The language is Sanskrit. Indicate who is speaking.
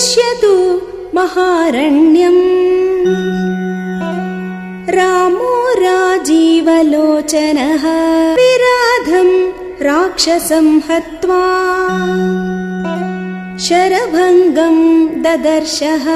Speaker 1: पश्यतु महारण्यम्। रामो राजीवलोचनः। विराधम् राक्षसं हत्वा। शरभङ्गम् ददर्शः।